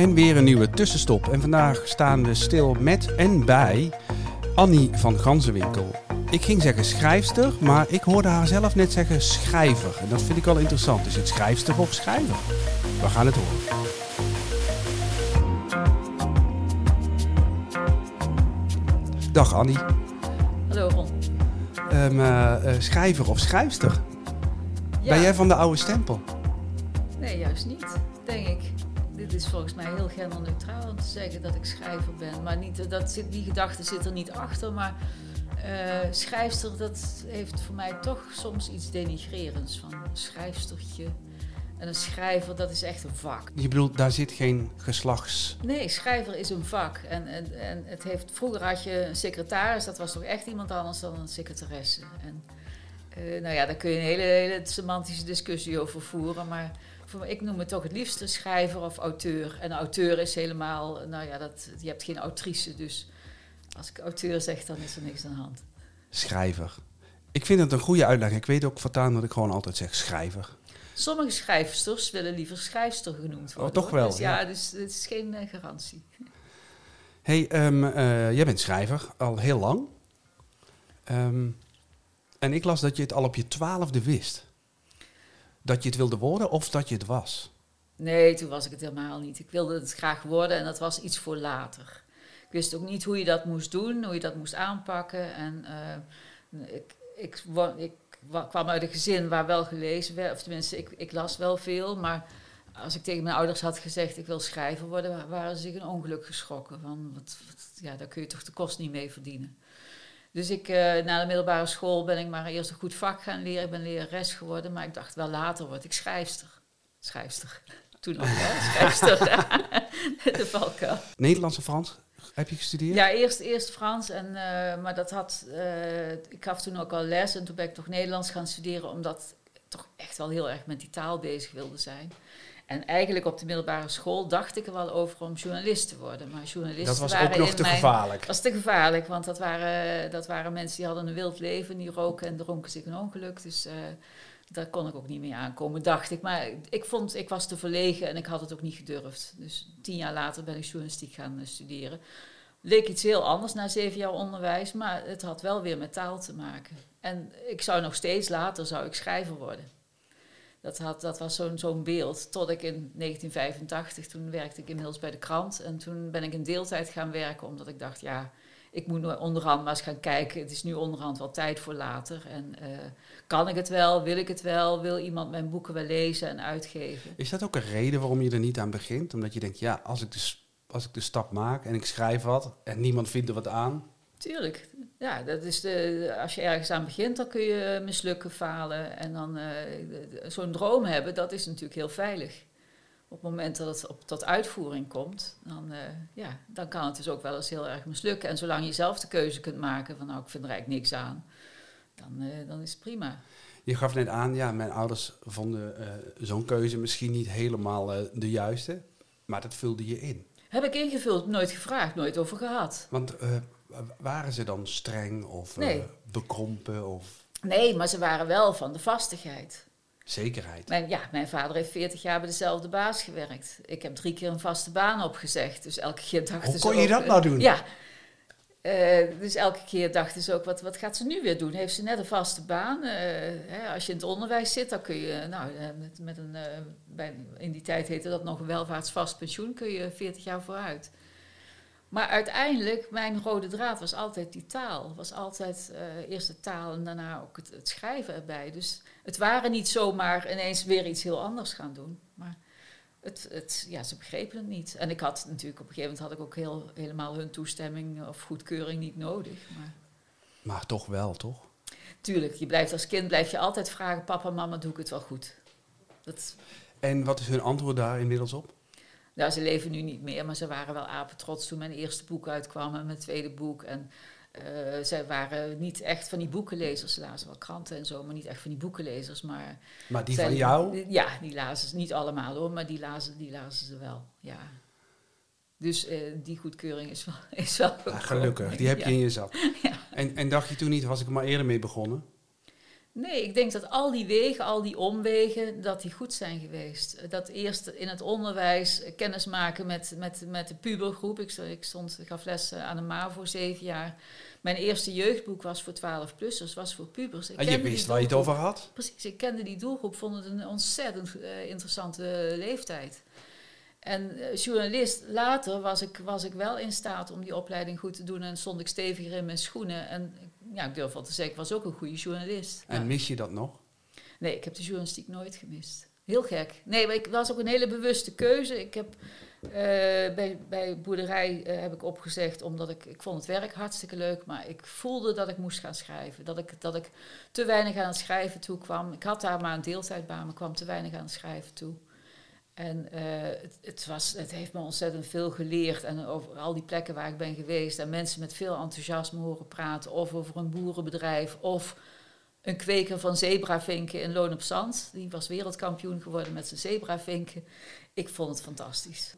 En weer een nieuwe tussenstop. En vandaag staan we stil met en bij Annie van Ganzenwinkel. Ik ging zeggen schrijfster, maar ik hoorde haar zelf net zeggen schrijver. En dat vind ik wel interessant. Is het schrijfster of schrijver? We gaan het horen. Dag Annie. Hallo Ron. Um, uh, uh, schrijver of schrijfster? Ja. Ben jij van de oude stempel? Nee, juist niet, denk ik. Dit is volgens mij heel genderneutraal om te zeggen dat ik schrijver ben. Maar niet, dat zit, die gedachte zit er niet achter. Maar uh, schrijfster, dat heeft voor mij toch soms iets denigrerends. Van een schrijfstertje. En een schrijver, dat is echt een vak. Je bedoelt, daar zit geen geslachts... Nee, schrijver is een vak. En, en, en het heeft, vroeger had je een secretaris, dat was toch echt iemand anders dan een secretaresse. En uh, nou ja, daar kun je een hele, hele semantische discussie over voeren. Maar ik noem het toch het liefste schrijver of auteur. En auteur is helemaal, nou ja, dat, je hebt geen autrice. Dus als ik auteur zeg, dan is er niks aan de hand. Schrijver. Ik vind het een goede uitleg. Ik weet ook voortaan dat ik gewoon altijd zeg schrijver. Sommige schrijfsters willen liever schrijfster genoemd worden. Oh, toch wel? Dus ja, dus het is geen uh, garantie. hey, um, uh, jij bent schrijver al heel lang. Um, en ik las dat je het al op je twaalfde wist. Dat je het wilde worden of dat je het was? Nee, toen was ik het helemaal niet. Ik wilde het graag worden en dat was iets voor later. Ik wist ook niet hoe je dat moest doen, hoe je dat moest aanpakken. En uh, ik, ik, ik, kwam uit een gezin waar wel gelezen werd, of tenminste, ik, ik las wel veel. Maar als ik tegen mijn ouders had gezegd ik wil schrijver worden, waren ze zich een ongeluk geschrokken. Van, wat, ja, daar kun je toch de kost niet mee verdienen. Dus ik, uh, na de middelbare school ben ik maar eerst een goed vak gaan leren. Ik ben lerares geworden, maar ik dacht wel later word ik schrijfster. Schrijfster. Toen nog, hè? Schrijfster. de valkuil. Nederlands en Frans heb je gestudeerd? Ja, eerst, eerst Frans. En, uh, maar dat had, uh, ik gaf toen ook al les en toen ben ik toch Nederlands gaan studeren, omdat ik toch echt wel heel erg met die taal bezig wilde zijn. En eigenlijk op de middelbare school dacht ik er wel over om journalist te worden. Maar journalisten dat was waren ook nog te mijn, gevaarlijk. Dat was te gevaarlijk, want dat waren, dat waren mensen die hadden een wild leven. Die roken en dronken zich een ongeluk. Dus uh, daar kon ik ook niet mee aankomen, dacht ik. Maar ik vond, ik was te verlegen en ik had het ook niet gedurfd. Dus tien jaar later ben ik journalistiek gaan uh, studeren. Leek iets heel anders na zeven jaar onderwijs, maar het had wel weer met taal te maken. En ik zou nog steeds later zou ik schrijver worden. Dat, had, dat was zo'n zo'n beeld. Tot ik in 1985, toen werkte ik inmiddels bij de krant. En toen ben ik in deeltijd gaan werken, omdat ik dacht, ja, ik moet onderhand maar eens gaan kijken. Het is nu onderhand wel tijd voor later. En uh, kan ik het wel? Wil ik het wel? Wil iemand mijn boeken wel lezen en uitgeven? Is dat ook een reden waarom je er niet aan begint? Omdat je denkt, ja, als ik de, als ik de stap maak en ik schrijf wat en niemand vindt er wat aan, Tuurlijk. Ja, dat is de, als je ergens aan begint, dan kun je mislukken, falen. En dan uh, zo'n droom hebben, dat is natuurlijk heel veilig. Op het moment dat het op, tot uitvoering komt, dan, uh, ja, dan kan het dus ook wel eens heel erg mislukken. En zolang je zelf de keuze kunt maken van nou, ik vind er eigenlijk niks aan, dan, uh, dan is het prima. Je gaf net aan, ja, mijn ouders vonden zo'n keuze misschien niet helemaal de juiste, maar dat vulde je in. Heb ik ingevuld, nooit gevraagd, nooit over gehad. Want waren ze dan streng of nee. uh, bekrompen? Of? Nee, maar ze waren wel van de vastigheid. Zekerheid. Mijn, ja, mijn vader heeft 40 jaar bij dezelfde baas gewerkt. Ik heb drie keer een vaste baan opgezegd. Dus elke keer dachten Hoe ze. kon je ook, dat nou doen? Ja. Uh, dus elke keer dachten ze ook, wat, wat gaat ze nu weer doen? Heeft ze net een vaste baan? Uh, hè, als je in het onderwijs zit, dan kun je, nou, met, met een, bij, in die tijd heette dat nog een welvaartsvast pensioen, kun je 40 jaar vooruit. Maar uiteindelijk, mijn rode draad was altijd die taal. Was altijd uh, eerst de taal en daarna ook het, het, schrijven erbij. Dus het waren niet zomaar ineens weer iets heel anders gaan doen. Maar het, het, ja, ze begrepen het niet. En ik had natuurlijk op een gegeven moment had ik ook heel, helemaal hun toestemming of goedkeuring niet nodig. Maar, maar toch wel, toch? Tuurlijk, je blijft als kind blijf je altijd vragen: papa, mama, doe ik het wel goed? Dat, en wat is hun antwoord daar inmiddels op? Nou, ze leven nu niet meer, maar ze waren wel apetrots toen mijn eerste boek uitkwam en mijn tweede boek. En uh, zij waren niet echt van die boekenlezers. Ze lazen wel kranten en zo, maar niet echt van die boekenlezers. Maar, maar die zij, van jou? Ja, die lazen ze niet allemaal hoor, maar die lazen, die lazen ze wel. Ja. Dus uh, die goedkeuring is wel, is wel ja, Gelukkig, die heb je ja. in je zak. Ja. En, en dacht je toen niet, was ik er maar eerder mee begonnen? Nee, ik denk dat al die wegen, al die omwegen, dat die goed zijn geweest. Dat eerst in het onderwijs kennis maken met, met, met de pubergroep. Ik, ik, stond, ik gaf les aan de MAVO zeven jaar. Mijn eerste jeugdboek was voor 12-plussers, was voor pubers. Ik en je wist waar je het over had? Precies, ik kende die doelgroep, vond het een ontzettend uh, interessante leeftijd. En uh, journalist, later was ik, was ik wel in staat om die opleiding goed te doen en stond ik steviger in mijn schoenen. En ja, ik durf wel te zeggen, ik was ook een goede journalist. En mis je dat nog? Nee, ik heb de journalistiek nooit gemist. Heel gek. Nee, maar ik was ook een hele bewuste keuze. Ik heb uh, bij, bij boerderij uh, heb ik opgezegd omdat ik, ik vond het werk hartstikke leuk, maar ik voelde dat ik moest gaan schrijven. Dat ik, dat ik te weinig aan het schrijven toe kwam. Ik had daar maar een deeltijdbaan, maar kwam te weinig aan het schrijven toe. En uh, het, het, was, het heeft me ontzettend veel geleerd. En over al die plekken waar ik ben geweest. En mensen met veel enthousiasme horen praten. Of over een boerenbedrijf. Of een kweker van zebravinken in Loon op Zand. Die was wereldkampioen geworden met zijn zebravinken. Ik vond het fantastisch.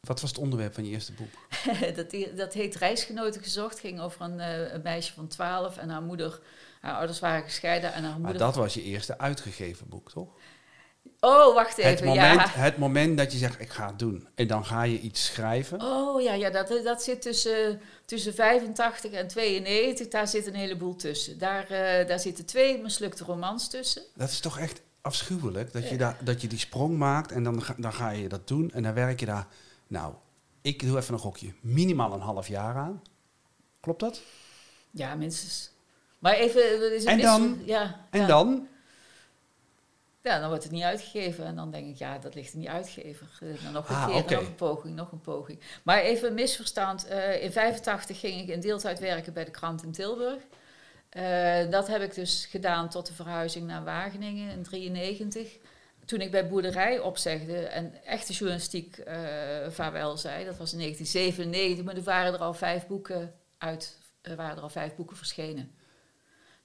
Wat was het onderwerp van je eerste boek? dat, dat heet Reisgenoten gezocht. Het ging over een, uh, een, meisje van 12 en haar moeder. Haar ouders waren gescheiden en haar moeder. Maar dat was je eerste uitgegeven boek, toch? Oh, wacht even. Het moment, het moment dat je zegt, ik ga het doen. En dan ga je iets schrijven. Oh ja, ja dat, dat zit tussen, tussen 85 en 92. Daar zit een heleboel tussen. Daar, uh, daar zitten twee mislukte romans tussen. Dat is toch echt afschuwelijk. Dat, je, daar, dat je die sprong maakt en dan, dan ga je dat doen. En dan werk je daar, nou, ik doe even een gokje, minimaal een half jaar aan. Klopt dat? Ja, minstens. Maar even... Is en dan? Ja, en ja. dan? Ja, dan wordt het niet uitgegeven. En dan denk ik, ja, dat ligt in die uitgever. Dan nog een Ah, keer, nog een poging, nog een poging. Maar even een misverstand. Eh, in 85 ging ik in deeltijd werken bij de krant in Tilburg. Eh, dat heb ik dus gedaan tot de verhuizing naar Wageningen in 93. Toen ik bij Boerderij opzegde en echte journalistiek eh vaarwel zei, dat was in 1997, maar er waren er al vijf boeken uit, er waren er al vijf boeken verschenen.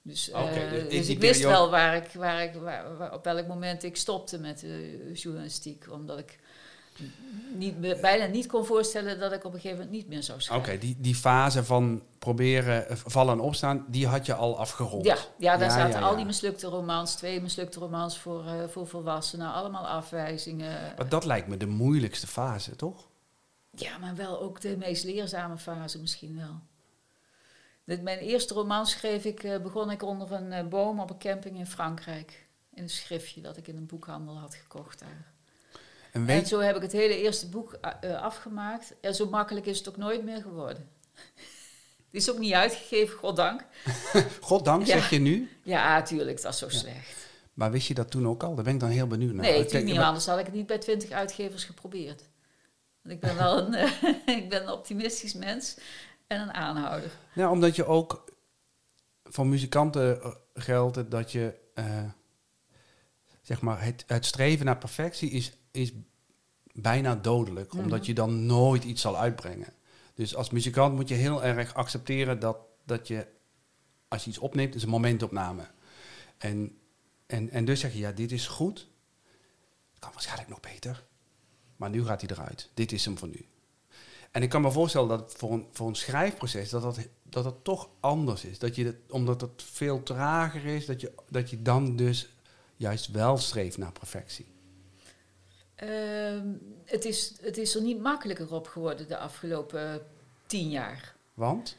Dus, eh, Oké, dus in dus ik wist wel waar ik, waar ik, waar- waar- op welk moment ik stopte met de journalistiek. Omdat ik niet, bijna niet kon voorstellen dat ik op een gegeven moment niet meer zou Oké, schrijven. die, die fase van proberen eh, vallen en opstaan, die had je al afgerond. Ja, ja, daar Ja, zaten ja, al die mislukte romans, twee mislukte romans voor, eh, voor volwassenen, allemaal afwijzingen. Maar dat lijkt me de moeilijkste fase, toch? Ja, maar wel ook de meest leerzame fase misschien wel. Dit, mijn eerste roman schreef ik, eh, begon ik onder een eh, boom op een camping in Frankrijk. In een schriftje dat ik in een boekhandel had gekocht daar. En zo heb ik het hele eerste boek eh, afgemaakt. En zo makkelijk is het ook nooit meer geworden. Het is ook niet uitgegeven, goddank. goddank, Ja. zeg je nu. Ja, tuurlijk, dat is zo slecht. Maar wist je dat toen ook al? Daar ben ik dan heel benieuwd naar. nee, Kijk, natuurlijk niet, anders had ik het niet bij twintig uitgevers geprobeerd. Want ik ben wel een, ik ben een optimistisch mens en een aanhouder. Ja, omdat je ook voor muzikanten eh, geldt dat je, eh, zeg maar, het, het streven naar perfectie is, is bijna dodelijk, Mhm. omdat je dan nooit iets zal uitbrengen. Dus als muzikant moet je heel erg accepteren dat, dat je, als je iets opneemt, is een momentopname. En, en, en dus zeg je, ja, dit is goed, het kan waarschijnlijk nog beter, maar nu gaat hij eruit. Dit is hem voor nu. En ik kan me voorstellen dat voor een, voor een schrijfproces dat dat, dat dat toch anders is. Dat je het, omdat het veel trager is, dat je, dat je dan dus juist wel streeft naar perfectie. Ehm, het, is, het is er niet makkelijker op geworden de afgelopen tien jaar. Want?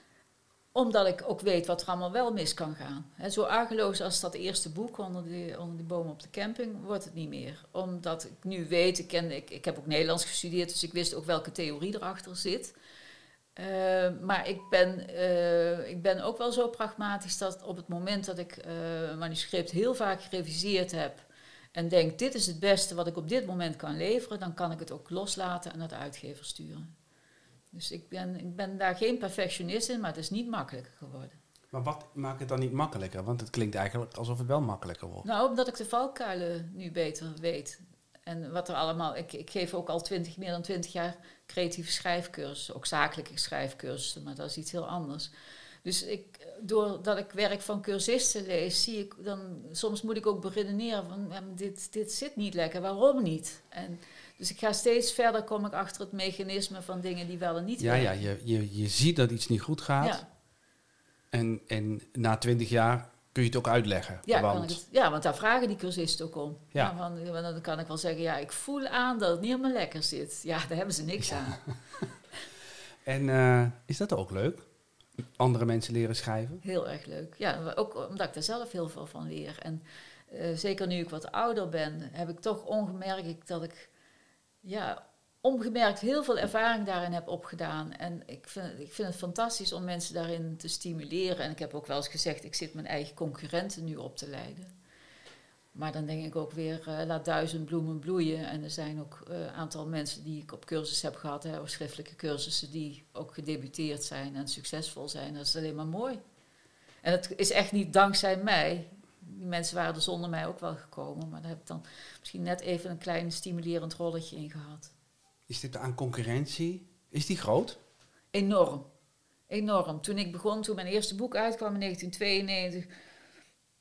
Omdat ik ook weet wat er allemaal wel mis kan gaan. He, zo argeloos als dat eerste boek onder die, onder boom op de camping wordt het niet meer. Omdat ik nu weet, ik, ken, ik, ik heb ook Nederlands gestudeerd, dus ik wist ook welke theorie erachter zit. Eh, maar ik ben, eh, ik ben ook wel zo pragmatisch dat op het moment dat ik eh, een manuscript heel vaak gereviseerd heb en denk dit is het beste wat ik op dit moment kan leveren, dan kan ik het ook loslaten en naar de uitgever sturen. Dus ik ben, ik ben daar geen perfectionist in, maar het is niet makkelijker geworden. Maar wat maakt het dan niet makkelijker? Want het klinkt eigenlijk alsof het wel makkelijker wordt. Nou, omdat ik de valkuilen nu beter weet. En wat er allemaal. Ik, ik geef ook al 20, meer dan twintig jaar creatieve schrijfcursussen. Ook zakelijke schrijfcursussen, maar dat is iets heel anders. Dus ik, doordat ik werk van cursisten lees, zie ik dan. Soms moet ik ook beredeneren van. dit, dit zit niet lekker, waarom niet? En, dus ik ga steeds verder, kom ik achter het mechanisme van dingen die wel en niet Ja, ja, werken. je, je, je ziet dat iets niet goed gaat. Ja. En, en na twintig jaar kun je het ook uitleggen. Ja, want, kan ik het, ja, want daar vragen die cursisten ook om. Ja. Ja. van, dan kan ik wel zeggen, ja, ik voel aan dat het niet helemaal lekker zit. Ja, daar hebben ze niks aan. En eh, is dat ook leuk? Andere mensen leren schrijven? Heel erg leuk. Ja, ook omdat ik daar zelf heel veel van leer. En eh, zeker nu ik wat ouder ben, heb ik toch ongemerkt dat ik, ja, ongemerkt heel veel ervaring daarin heb opgedaan. En ik vind, ik vind het fantastisch om mensen daarin te stimuleren. En ik heb ook wel eens gezegd, ik zit mijn eigen concurrenten nu op te leiden. Maar dan denk ik ook weer, eh, laat duizend bloemen bloeien. En er zijn ook een aantal mensen die ik op cursus heb gehad, hè, of schriftelijke cursussen, die ook gedebuteerd zijn en succesvol zijn. Dat is alleen maar mooi. En het is echt niet dankzij mij. Die mensen waren er zonder mij ook wel gekomen. Maar daar heb ik dan misschien net even een klein stimulerend rolletje in gehad. Is dit aan concurrentie? Is die groot? Enorm. Enorm. Toen ik begon, toen mijn eerste boek uitkwam in 1992,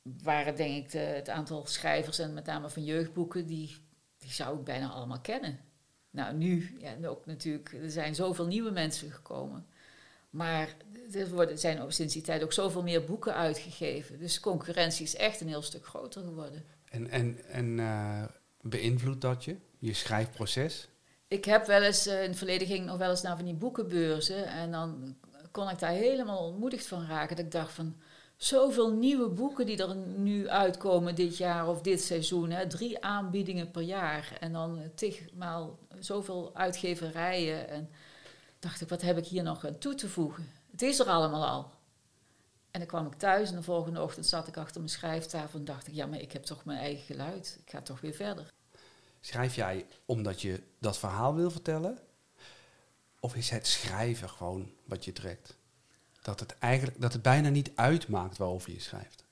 waren denk ik de, het aantal schrijvers en met name van jeugdboeken, die, die zou ik bijna allemaal kennen. Nou, nu, ja, ook natuurlijk, er zijn zoveel nieuwe mensen gekomen. Maar er worden, zijn sinds die tijd ook zoveel meer boeken uitgegeven. Dus concurrentie is echt een heel stuk groter geworden. En, en, en eh, beïnvloedt dat je, je schrijfproces? Ik heb wel eens, eh, in het verleden ging ik nog wel eens naar van die boekenbeurzen. En dan kon ik daar helemaal ontmoedigd van raken. Dat ik dacht van, zoveel nieuwe boeken die er nu uitkomen dit jaar of dit seizoen. Hè, drie aanbiedingen per jaar. En dan eh, tigmaal zoveel uitgeverijen. En dacht ik, wat heb ik hier nog aan toe te voegen? Het is er allemaal al. En dan kwam ik thuis en de volgende ochtend zat ik achter mijn schrijftafel en dacht ik, ja, maar ik heb toch mijn eigen geluid. Ik ga toch weer verder. Schrijf jij omdat je dat verhaal wil vertellen? Of is het schrijven gewoon wat je trekt? Dat het eigenlijk dat het bijna niet uitmaakt waarover je schrijft.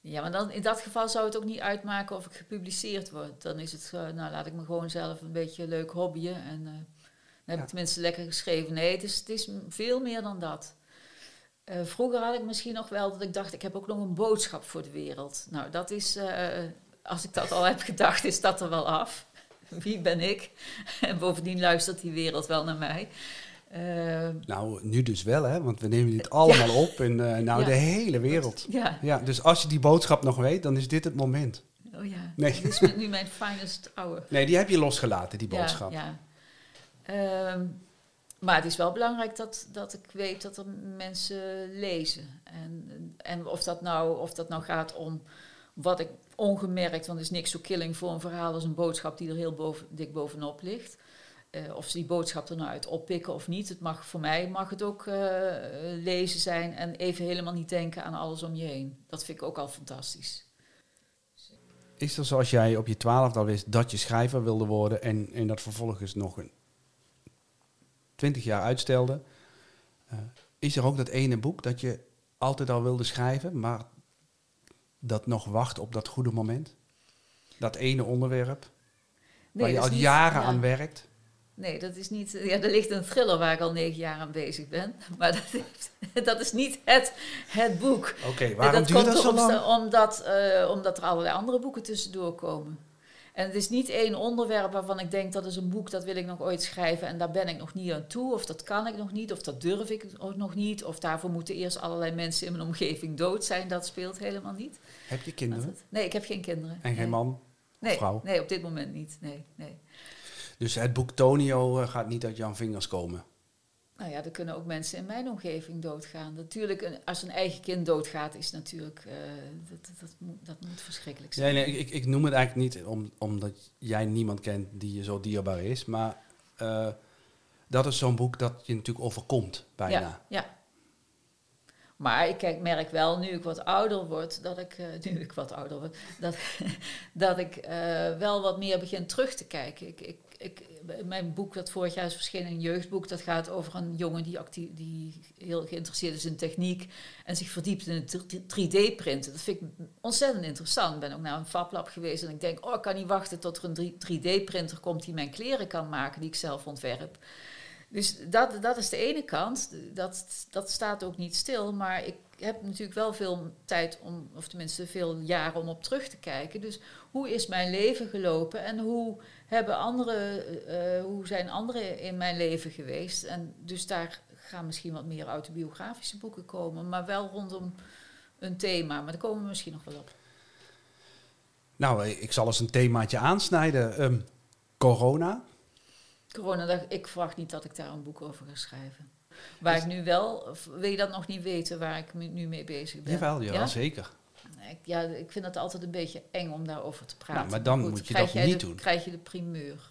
Ja, maar dan, in dat geval zou het ook niet uitmaken of ik gepubliceerd word. Dan is het, uh, nou laat ik me gewoon zelf een beetje leuk hobbyen. En uh, dan heb ik tenminste lekker geschreven. Nee, het is, het is veel meer dan dat. Uh, vroeger had ik misschien nog wel dat ik dacht, ik heb ook nog een boodschap voor de wereld. Nou, dat is, uh, als ik dat al heb gedacht, is dat er wel af. Wie ben ik? En bovendien luistert die wereld wel naar mij. Uh, nou, nu dus wel, hè? Want we nemen dit allemaal ja. op in uh, nou, ja. de hele wereld. Ja. ja. Dus als je die boodschap nog weet, dan is dit het moment. Oh ja, nee. dit is nu mijn finest hour. Nee, die heb je losgelaten, die boodschap. Ja. Um, maar het is wel belangrijk dat, dat ik weet dat er mensen lezen. En, en of, dat nou, of dat nou gaat om wat ik ongemerkt, want er is niks zo killing voor een verhaal als een boodschap die er heel boven, dik bovenop ligt. Uh, of ze die boodschap er nou uit oppikken of niet. Het mag, voor mij mag het ook uh, lezen zijn en even helemaal niet denken aan alles om je heen. Dat vind ik ook al fantastisch. Is er zoals jij op je twaalfde al wist dat je schrijver wilde worden en, en dat vervolgens nog een twintig jaar uitstelde? Uh, is er ook dat ene boek dat je altijd al wilde schrijven, maar dat nog wacht op dat goede moment? Dat ene onderwerp nee, waar je al niet, jaren ja. aan werkt? Nee, dat is niet. Ja, er ligt een thriller waar ik al negen jaar aan bezig ben. Maar dat, heeft, dat is niet het, het boek. Oké, okay, waarom dat duurt dat zo lang? Omdat, uh, omdat er allerlei andere boeken tussendoor komen. En het is niet één onderwerp waarvan ik denk dat is een boek dat wil ik nog ooit schrijven en daar ben ik nog niet aan toe, of dat kan ik nog niet, of dat durf ik ook nog niet, of daarvoor moeten eerst allerlei mensen in mijn omgeving dood zijn. Dat speelt helemaal niet. Heb je kinderen? Het, nee, ik heb geen kinderen. En geen nee. man? Nee, vrouw? nee, op dit moment niet. Nee, nee. Dus het boek Tonio uh, gaat niet uit Jan Vingers komen? Nou ja, er kunnen ook mensen in mijn omgeving doodgaan. Natuurlijk, als een eigen kind doodgaat, is natuurlijk, uh, dat, dat, dat, moet, dat, moet verschrikkelijk zijn. Nee, nee ik, ik noem het eigenlijk niet om, omdat jij niemand kent die je zo dierbaar is. Maar uh, dat is zo'n boek dat je natuurlijk overkomt, bijna. Ja, ja. Maar ik kijk, merk wel, nu ik wat ouder word, dat ik, uh, nu ik wat ouder word, dat, dat ik wel wat meer begin terug te kijken. Ik, ik, ik, mijn boek dat vorig jaar is verschenen, een jeugdboek, dat gaat over een jongen die, die heel geïnteresseerd is in techniek en zich verdiept in het 3D-printen. Dat vind ik ontzettend interessant. Ik ben ook naar een fablab geweest en ik denk, oh, ik kan niet wachten tot er een 3D-printer komt die mijn kleren kan maken, die ik zelf ontwerp. Dus dat, dat is de ene kant. Dat, dat staat ook niet stil. Maar ik heb natuurlijk wel veel tijd om, of tenminste veel jaren om op terug te kijken. Dus hoe is mijn leven gelopen en hoe, hebben andere, uh, hoe zijn anderen in mijn leven geweest? En dus daar gaan misschien wat meer autobiografische boeken komen, maar wel rondom een thema, maar daar komen we misschien nog wel op. Nou, ik zal eens een themaatje aansnijden. Ehm, corona. Corona, ik verwacht niet dat ik daar een boek over ga schrijven. Waar ik nu wel, wil je dat nog niet weten waar ik nu mee bezig ben? Jawel, ja, zeker. Ja, ik vind het altijd een beetje eng om daarover te praten. Nou, maar dan moet je dat niet doen. krijg je de primeur.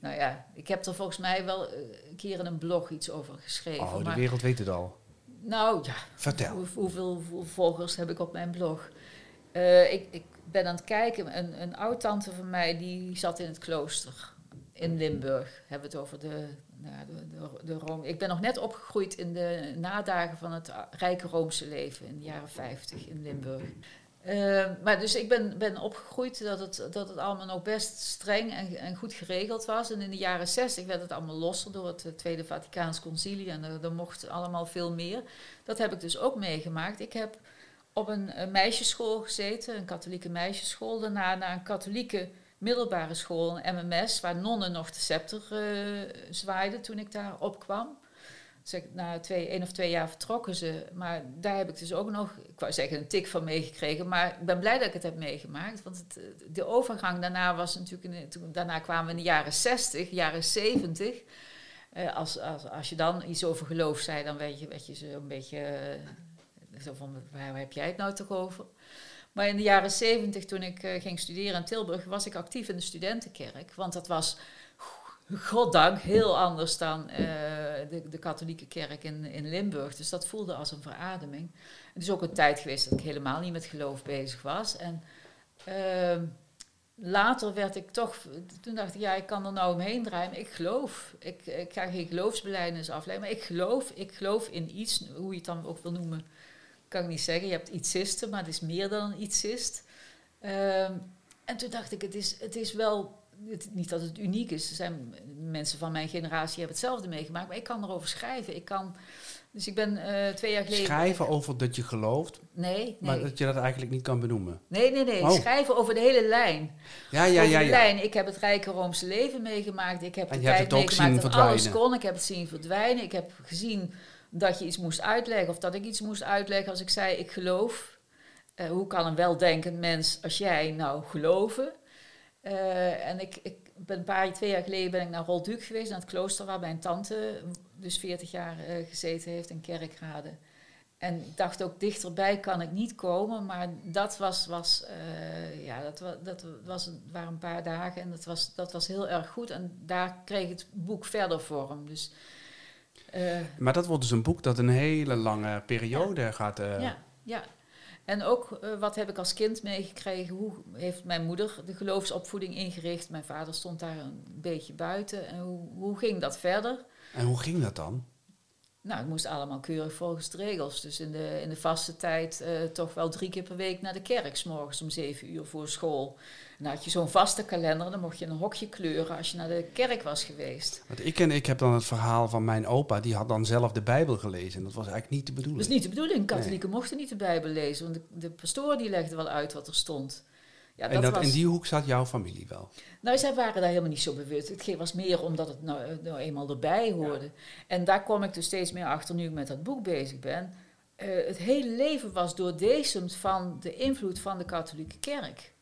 Nou ja, ik heb er volgens mij wel eh, een keer in een blog iets over geschreven. Oh, de wereld weet het al. Nou ja. Vertel. hoeveel, volgers heb ik op mijn blog? Uh, ik, ik, ben aan het kijken. Een, een oud-tante van mij die zat in het klooster in Limburg. Hebben we het over de, nou, de, de, de Rome. Ik ben nog net opgegroeid in de nadagen van het rijke Roomse leven in de jaren 50 in Limburg. Uh, maar dus ik ben, ben opgegroeid dat het, dat het allemaal nog best streng en, en goed geregeld was. En in de jaren 60 werd het allemaal losser door het Tweede Vaticaans Concilie. En er, er mocht allemaal veel meer. Dat heb ik dus ook meegemaakt. Ik heb op een, een meisjesschool gezeten, een katholieke meisjesschool. Daarna naar een katholieke middelbare school, een MMS, waar nonnen nog de scepter uh, zwaaiden toen ik daar opkwam. Dus na twee, één of twee jaar vertrokken ze. Maar daar heb ik dus ook nog, ik wou zeggen, een tik van meegekregen. Maar ik ben blij dat ik het heb meegemaakt. Want het, de overgang daarna was natuurlijk, toen, daarna kwamen we in de jaren 60, jaren 70. Uh, als, als, als je dan iets over geloof zei, dan weet je, weet je zo een beetje, uh, zo van, waar heb jij het nou toch over? Maar in de jaren zeventig, toen ik uh, ging studeren in Tilburg, was ik actief in de studentenkerk. Want dat was, goddank, heel anders dan uh, de, de, katholieke kerk in, in Limburg. Dus dat voelde als een verademing. Het is ook een tijd geweest dat ik helemaal niet met geloof bezig was. En uh, later werd ik toch, toen dacht ik, ja, ik kan er nou omheen draaien. ik geloof. Ik, ik ga geen geloofsbelijdenis afleggen, maar ik geloof. Ik geloof in iets, hoe je het dan ook wil noemen kan ik niet zeggen. Je hebt ietsisten, maar het is meer dan een ietsist. Uh, en toen dacht ik, het is, het is wel, het, niet dat het uniek is. Er zijn mensen van mijn generatie hebben hetzelfde meegemaakt, maar ik kan erover schrijven. Ik kan, dus ik ben uh, twee jaar geleden... Schrijven over dat je gelooft? Nee, nee. Maar dat je dat eigenlijk niet kan benoemen? Nee, nee, nee. Oh. Schrijven over de hele lijn. Ja, ja, ja. ja. lijn. Ik heb het rijke Roomse leven meegemaakt. Ik heb de tijd meegemaakt dat alles kon. Ik heb het zien verdwijnen. Ik heb gezien dat je iets moest uitleggen of dat ik iets moest uitleggen als ik zei ik geloof. Uh, hoe kan een weldenkend mens als jij nou geloven? Uh, en ik, ik ben een paar, twee jaar geleden ben ik naar Rolduc geweest, naar het klooster waar mijn tante dus 40 jaar uh, gezeten heeft in Kerkrade. En ik dacht ook dichterbij kan ik niet komen, maar dat was, was ja, dat, was, dat was, waren een paar dagen en dat was, dat was heel erg goed. En daar kreeg het boek verder vorm. Dus maar dat wordt dus een boek dat een hele lange periode gaat. Uh... Ja, ja. En ook uh, wat heb ik als kind meegekregen? Hoe heeft mijn moeder de geloofsopvoeding ingericht? Mijn vader stond daar een beetje buiten. En hoe, hoe ging dat verder? En hoe ging dat dan? Nou, het moest allemaal keurig volgens de regels. Dus in de, in de vaste tijd uh, toch wel drie keer per week naar de kerk, s morgens om zeven uur voor school. En dan had je zo'n vaste kalender, dan mocht je een hokje kleuren als je naar de kerk was geweest. Want ik, ken, ik heb dan het verhaal van mijn opa, die had dan zelf de Bijbel gelezen. En dat was eigenlijk niet de bedoeling. Dat is niet de bedoeling. Katholieken mochten niet de Bijbel lezen, want de, de pastoor die legde wel uit wat er stond. Ja, en dat, in die hoek zat jouw familie wel? Nou, zij waren daar helemaal niet zo bewust. Het was meer omdat het nou, nou eenmaal erbij hoorde. En daar kom ik dus steeds meer achter nu ik met dat boek bezig ben. Uh, het hele leven was doordezemd van de invloed van de katholieke kerk.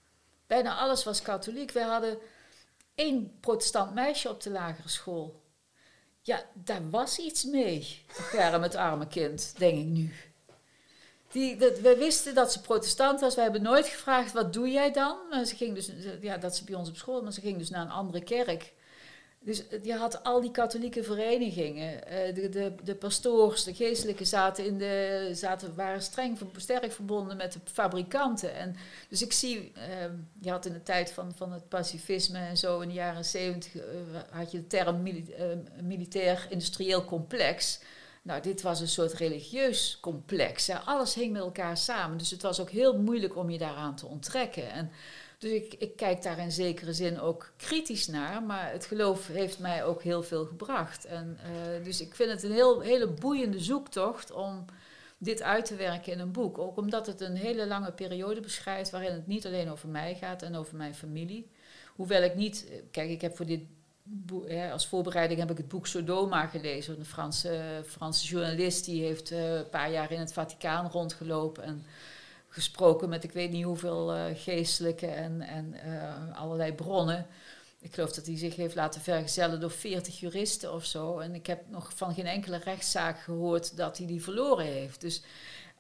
Bijna alles was katholiek. We hadden één protestant meisje op de lagere school. Ja, daar was iets mee. Ja, met het arme kind, denk ik nu. Die, dat, we wisten dat ze protestant was. We hebben nooit gevraagd, wat doe jij dan? Ze ging dus, ja, dat ze bij ons op school, maar ze ging dus naar een andere kerk. Dus je had al die katholieke verenigingen. Eh, de, de, de pastoors, de geestelijke zaten in de, zaten, waren streng, sterk verbonden met de fabrikanten. En, dus ik zie, ehm, je had in de tijd van, van het pacifisme en zo in de jaren zeventig, uh, had je de term mili militair-industrieel complex. Nou, dit was een soort religieus complex. Hè. Alles hing met elkaar samen. Dus het was ook heel moeilijk om je daaraan te onttrekken. En dus ik, ik kijk daar in zekere zin ook kritisch naar. Maar het geloof heeft mij ook heel veel gebracht. En, uh, dus ik vind het een heel, hele boeiende zoektocht om dit uit te werken in een boek. Ook omdat het een hele lange periode beschrijft waarin het niet alleen over mij gaat en over mijn familie. Hoewel ik niet, kijk, ik heb voor dit als voorbereiding heb ik het boek Sodoma gelezen. Een Franse, Franse journalist die heeft uh, een paar jaar in het Vaticaan rondgelopen. En gesproken met ik weet niet hoeveel uh, geestelijke en, en uh, allerlei bronnen. Ik geloof dat hij zich heeft laten vergezellen door 40 juristen of zo. En ik heb nog van geen enkele rechtszaak gehoord dat hij die verloren heeft. Dus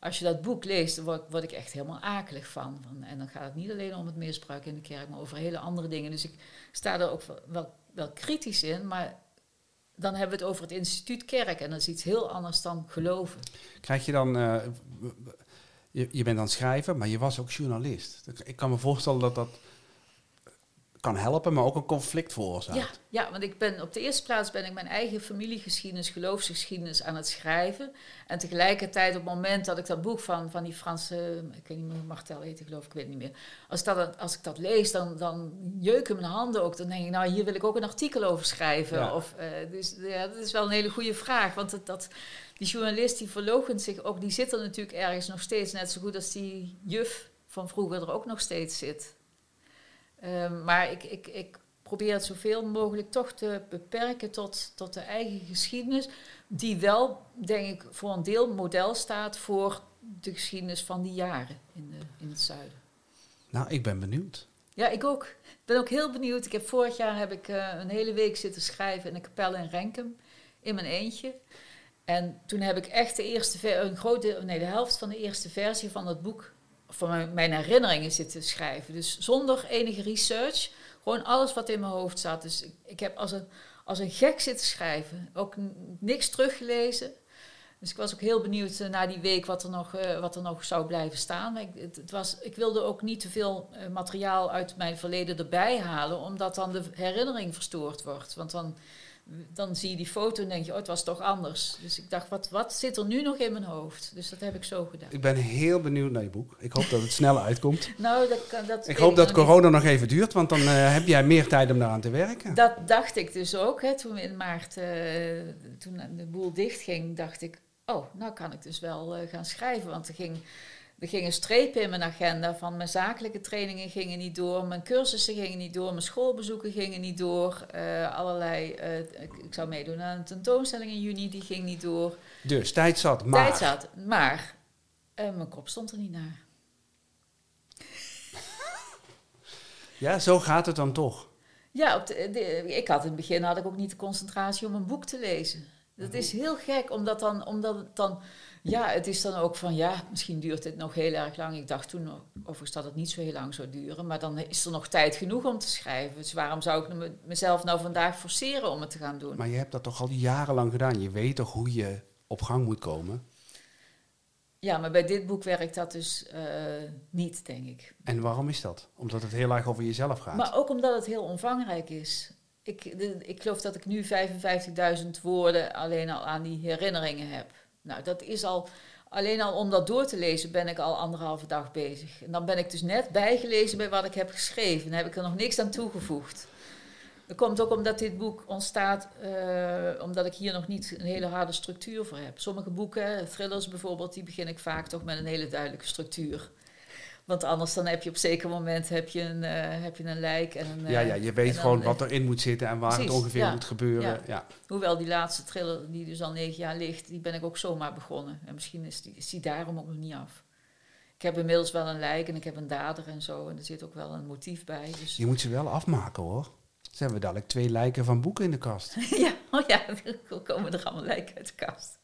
als je dat boek leest, word, word ik echt helemaal akelig van. En dan gaat het niet alleen om het misbruik in de kerk, maar over hele andere dingen. Dus ik sta er ook wel, wel kritisch in, maar dan hebben we het over het instituut kerk. En dat is iets heel anders dan geloven. Krijg je dan... Uh, je, je bent aan het schrijven, maar je was ook journalist. Ik kan me voorstellen dat dat kan helpen, maar ook een conflict veroorzaakt. Ja, ja, want ik ben op de eerste plaats ben ik mijn eigen familiegeschiedenis, geloofsgeschiedenis aan het schrijven. En tegelijkertijd op het moment dat ik dat boek van, van die Franse, ik weet niet meer hoe Martel heet, ik geloof, ik weet niet meer. Als, dat, als ik dat lees, dan, dan jeuken mijn handen ook. Dan denk ik, nou hier wil ik ook een artikel over schrijven. Of, uh, dus ja, dat is wel een hele goede vraag, want dat, dat die journalist die verloochent zich ook, die zit er natuurlijk ergens nog steeds net zo goed als die juf van vroeger er ook nog steeds zit. Um, maar ik, ik, ik probeer het zoveel mogelijk toch te beperken tot, tot de eigen geschiedenis, die wel, denk ik, voor een deel model staat voor de geschiedenis van die jaren in, de, in het zuiden. Nou, ik ben benieuwd. Ja, ik ook. Ik ben ook heel benieuwd. Ik heb vorig jaar heb ik uh, een hele week zitten schrijven in een kapel in Renkum, in mijn eentje. En toen heb ik echt de eerste, een grote, nee, de helft van de eerste versie van het boek van mijn, herinneringen zitten schrijven. Dus zonder enige research, gewoon alles wat in mijn hoofd zat. Dus ik, ik heb als een, als een gek zitten schrijven, ook niks teruggelezen. Dus ik was ook heel benieuwd uh, na die week wat er nog, uh, wat er nog zou blijven staan. Ik, het, was, ik wilde ook niet te veel uh, materiaal uit mijn verleden erbij halen, omdat dan de herinnering verstoord wordt. Want dan dan zie je die foto en denk je, oh, het was toch anders. Dus ik dacht, wat, wat zit er nu nog in mijn hoofd? Dus dat heb ik zo gedaan. Ik ben heel benieuwd naar je boek. Ik hoop dat het snel uitkomt. nou, dat, dat ik hoop dat corona nog even duurt, want dan uh, heb jij meer tijd om daaraan te werken. Dat dacht ik dus ook. Hè. Toen in maart, uh, toen de boel dichtging, dacht ik, oh, nou kan ik dus wel uh, gaan schrijven. Want er ging er gingen strepen in mijn agenda van mijn zakelijke trainingen gingen niet door, mijn cursussen gingen niet door, mijn schoolbezoeken gingen niet door. Uh, allerlei, uh, ik zou meedoen aan een tentoonstelling in juni, die ging niet door. Dus tijd zat, maar. Tijd zat, maar uh, mijn kop stond er niet naar. ja, zo gaat het dan toch. Ja, op de, ik had in het begin had ik ook niet de concentratie om een boek te lezen. Dat is heel gek, omdat, dan, omdat het dan ja, het is dan ook van ja, misschien duurt dit nog heel erg lang. Ik dacht toen overigens dat het niet zo heel lang zou duren, maar dan is er nog tijd genoeg om te schrijven. Dus waarom zou ik mezelf nou vandaag forceren om het te gaan doen? Maar je hebt dat toch al jarenlang gedaan? Je weet toch hoe je op gang moet komen? Ja, maar bij dit boek werkt dat dus uh, niet, denk ik. En waarom is dat? Omdat het heel erg over jezelf gaat? Maar ook omdat het heel omvangrijk is. Ik, ik geloof dat ik nu 55.000 woorden alleen al aan die herinneringen heb. Nou, dat is al, alleen al om dat door te lezen ben ik al anderhalve dag bezig. En dan ben ik dus net bijgelezen bij wat ik heb geschreven. Dan heb ik er nog niks aan toegevoegd. Dat komt ook omdat dit boek ontstaat, uh, omdat ik hier nog niet een hele harde structuur voor heb. Sommige boeken, thrillers bijvoorbeeld, die begin ik vaak toch met een hele duidelijke structuur. Want anders dan heb je op zeker moment heb je een, uh, heb je een lijk. En een, ja, ja, je weet gewoon wat erin moet zitten en waar het ongeveer moet gebeuren. Ja. Hoewel die laatste triller, die dus al negen jaar ligt, die ben ik ook zomaar begonnen. En misschien is die, is die daarom ook nog niet af. Ik heb inmiddels wel een lijk en ik heb een dader en zo. En er zit ook wel een motief bij. Dus. Je moet ze wel afmaken hoor. Ze hebben dadelijk twee lijken van boeken in de kast. ja, oh ja, dan komen er allemaal lijken uit de kast.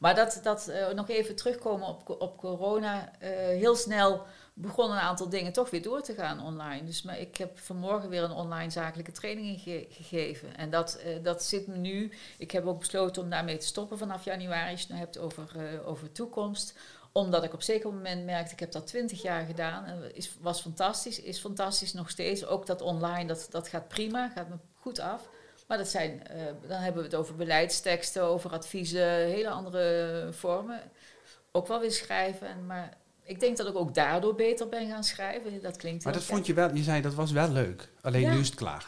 Maar dat, dat uh, nog even terugkomen op, op corona. Uh, heel snel begonnen een aantal dingen toch weer door te gaan online. Dus maar ik heb vanmorgen weer een online zakelijke training ge gegeven. En dat, uh, dat zit me nu. Ik heb ook besloten om daarmee te stoppen vanaf januari. Als je het hebt over, over toekomst omdat ik op zeker moment merkte, ik heb dat twintig jaar gedaan. En is, was fantastisch, is fantastisch nog steeds. Ook dat online, dat, dat gaat prima, gaat me goed af. Maar dat zijn, uh, dan hebben we het over beleidsteksten, over adviezen, hele andere vormen. Ook wel weer schrijven. Maar ik denk dat ik ook daardoor beter ben gaan schrijven. Dat klinkt Maar dat vond je wel, je zei dat was wel leuk. Alleen ja. nu is het klaar.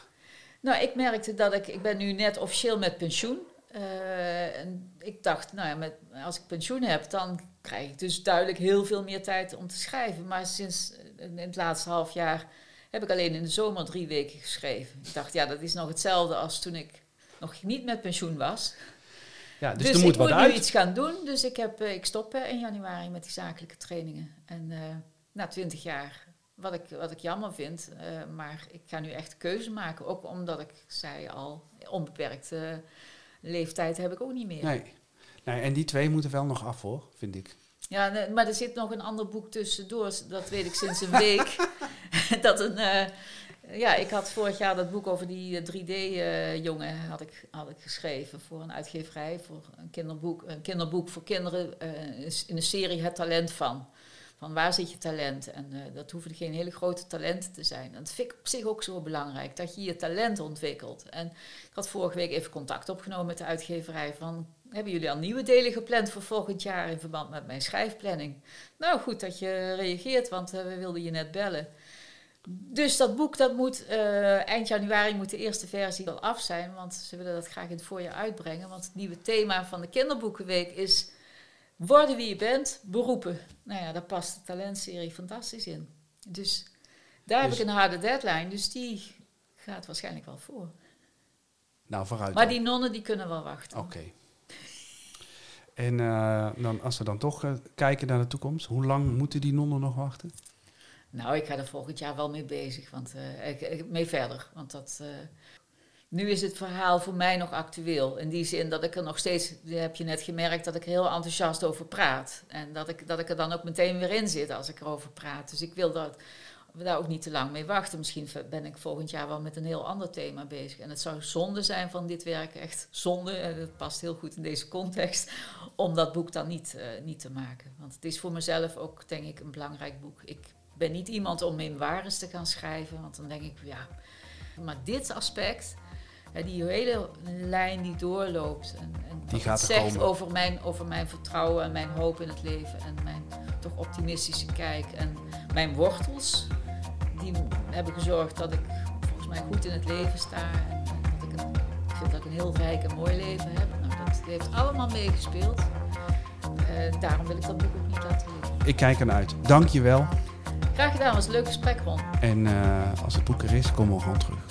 Nou, ik merkte dat ik, ik ben nu net officieel met pensioen. Uh, en ik dacht, nou ja, met, als ik pensioen heb, dan krijg ik dus duidelijk heel veel meer tijd om te schrijven. Maar sinds in het laatste half jaar heb ik alleen in de zomer drie weken geschreven. Ik dacht, ja, dat is nog hetzelfde als toen ik nog niet met pensioen was. Ja, dus, Dus, er moet ik wat moet uit. nu iets gaan doen. Dus ik, heb, eh, ik stop eh, in januari met die zakelijke trainingen. En eh, na twintig jaar, wat ik, wat ik jammer vind. maar ik ga nu echt keuze maken. Ook omdat ik zei al, onbeperkte leeftijd heb ik ook niet meer. Nee. nee. En die twee moeten wel nog af hoor, vind ik. Ja, maar er zit nog een ander boek tussendoor. Dat weet ik sinds een week. dat een... eh, ja, ik had vorig jaar dat boek over die 3D-jongen had ik, had ik geschreven voor een uitgeverij, voor een kinderboek, een kinderboek voor kinderen eh, in een serie Het Talent van. Van waar zit je talent? En eh, dat hoeven geen hele grote talenten te zijn. En dat vind ik op zich ook zo belangrijk, dat je je talent ontwikkelt. En ik had vorige week even contact opgenomen met de uitgeverij van... Hebben jullie al nieuwe delen gepland voor volgend jaar in verband met mijn schrijfplanning? Nou, goed dat je reageert, want eh, we wilden je net bellen. Dus dat boek, dat moet eh, eind januari moet de eerste versie al af zijn, want ze willen dat graag in het voorjaar uitbrengen. Want het nieuwe thema van de kinderboekenweek is worden wie je bent, beroepen. Nou ja, daar past de talentserie fantastisch in. Dus daar Dus- heb ik een harde deadline, dus die gaat waarschijnlijk wel voor. Nou, vooruit. Maar dan. die nonnen die kunnen wel wachten. Oké. En eh, dan, als we dan toch eh, kijken naar de toekomst, hoe lang moeten die nonnen nog wachten? Nou, ik ga er volgend jaar wel mee bezig, want eh, mee verder. Want dat, nu is het verhaal voor mij nog actueel. In die zin dat ik er nog steeds, heb je net gemerkt, dat ik er heel enthousiast over praat. En dat ik, dat ik er dan ook meteen weer in zit als ik erover praat. Dus ik wil dat, daar ook niet te lang mee wachten. Misschien ben ik volgend jaar wel met een heel ander thema bezig. En het zou zonde zijn van dit werk, echt zonde. En dat past heel goed in deze context, om dat boek dan niet, eh, niet te maken. Want het is voor mezelf ook, denk ik, een belangrijk boek. Ik ben niet iemand om memoires te gaan schrijven, want dan denk ik, ja. Maar dit aspect, die hele lijn die doorloopt en, en wat gaat het zegt komen. over mijn, over mijn vertrouwen en mijn hoop in het leven en mijn toch optimistische kijk en mijn wortels, die hebben gezorgd dat ik volgens mij goed in het leven sta en, dat ik, een, ik vind dat ik een heel rijk en mooi leven heb. Nou, dat heeft allemaal meegespeeld. Eh, daarom wil ik dat boek ook niet laten liggen. Ik kijk ernaar uit. Dank je wel. Graag gedaan, was een leuk gesprek, Ron. En eh, als het boek er is, komen we gewoon terug.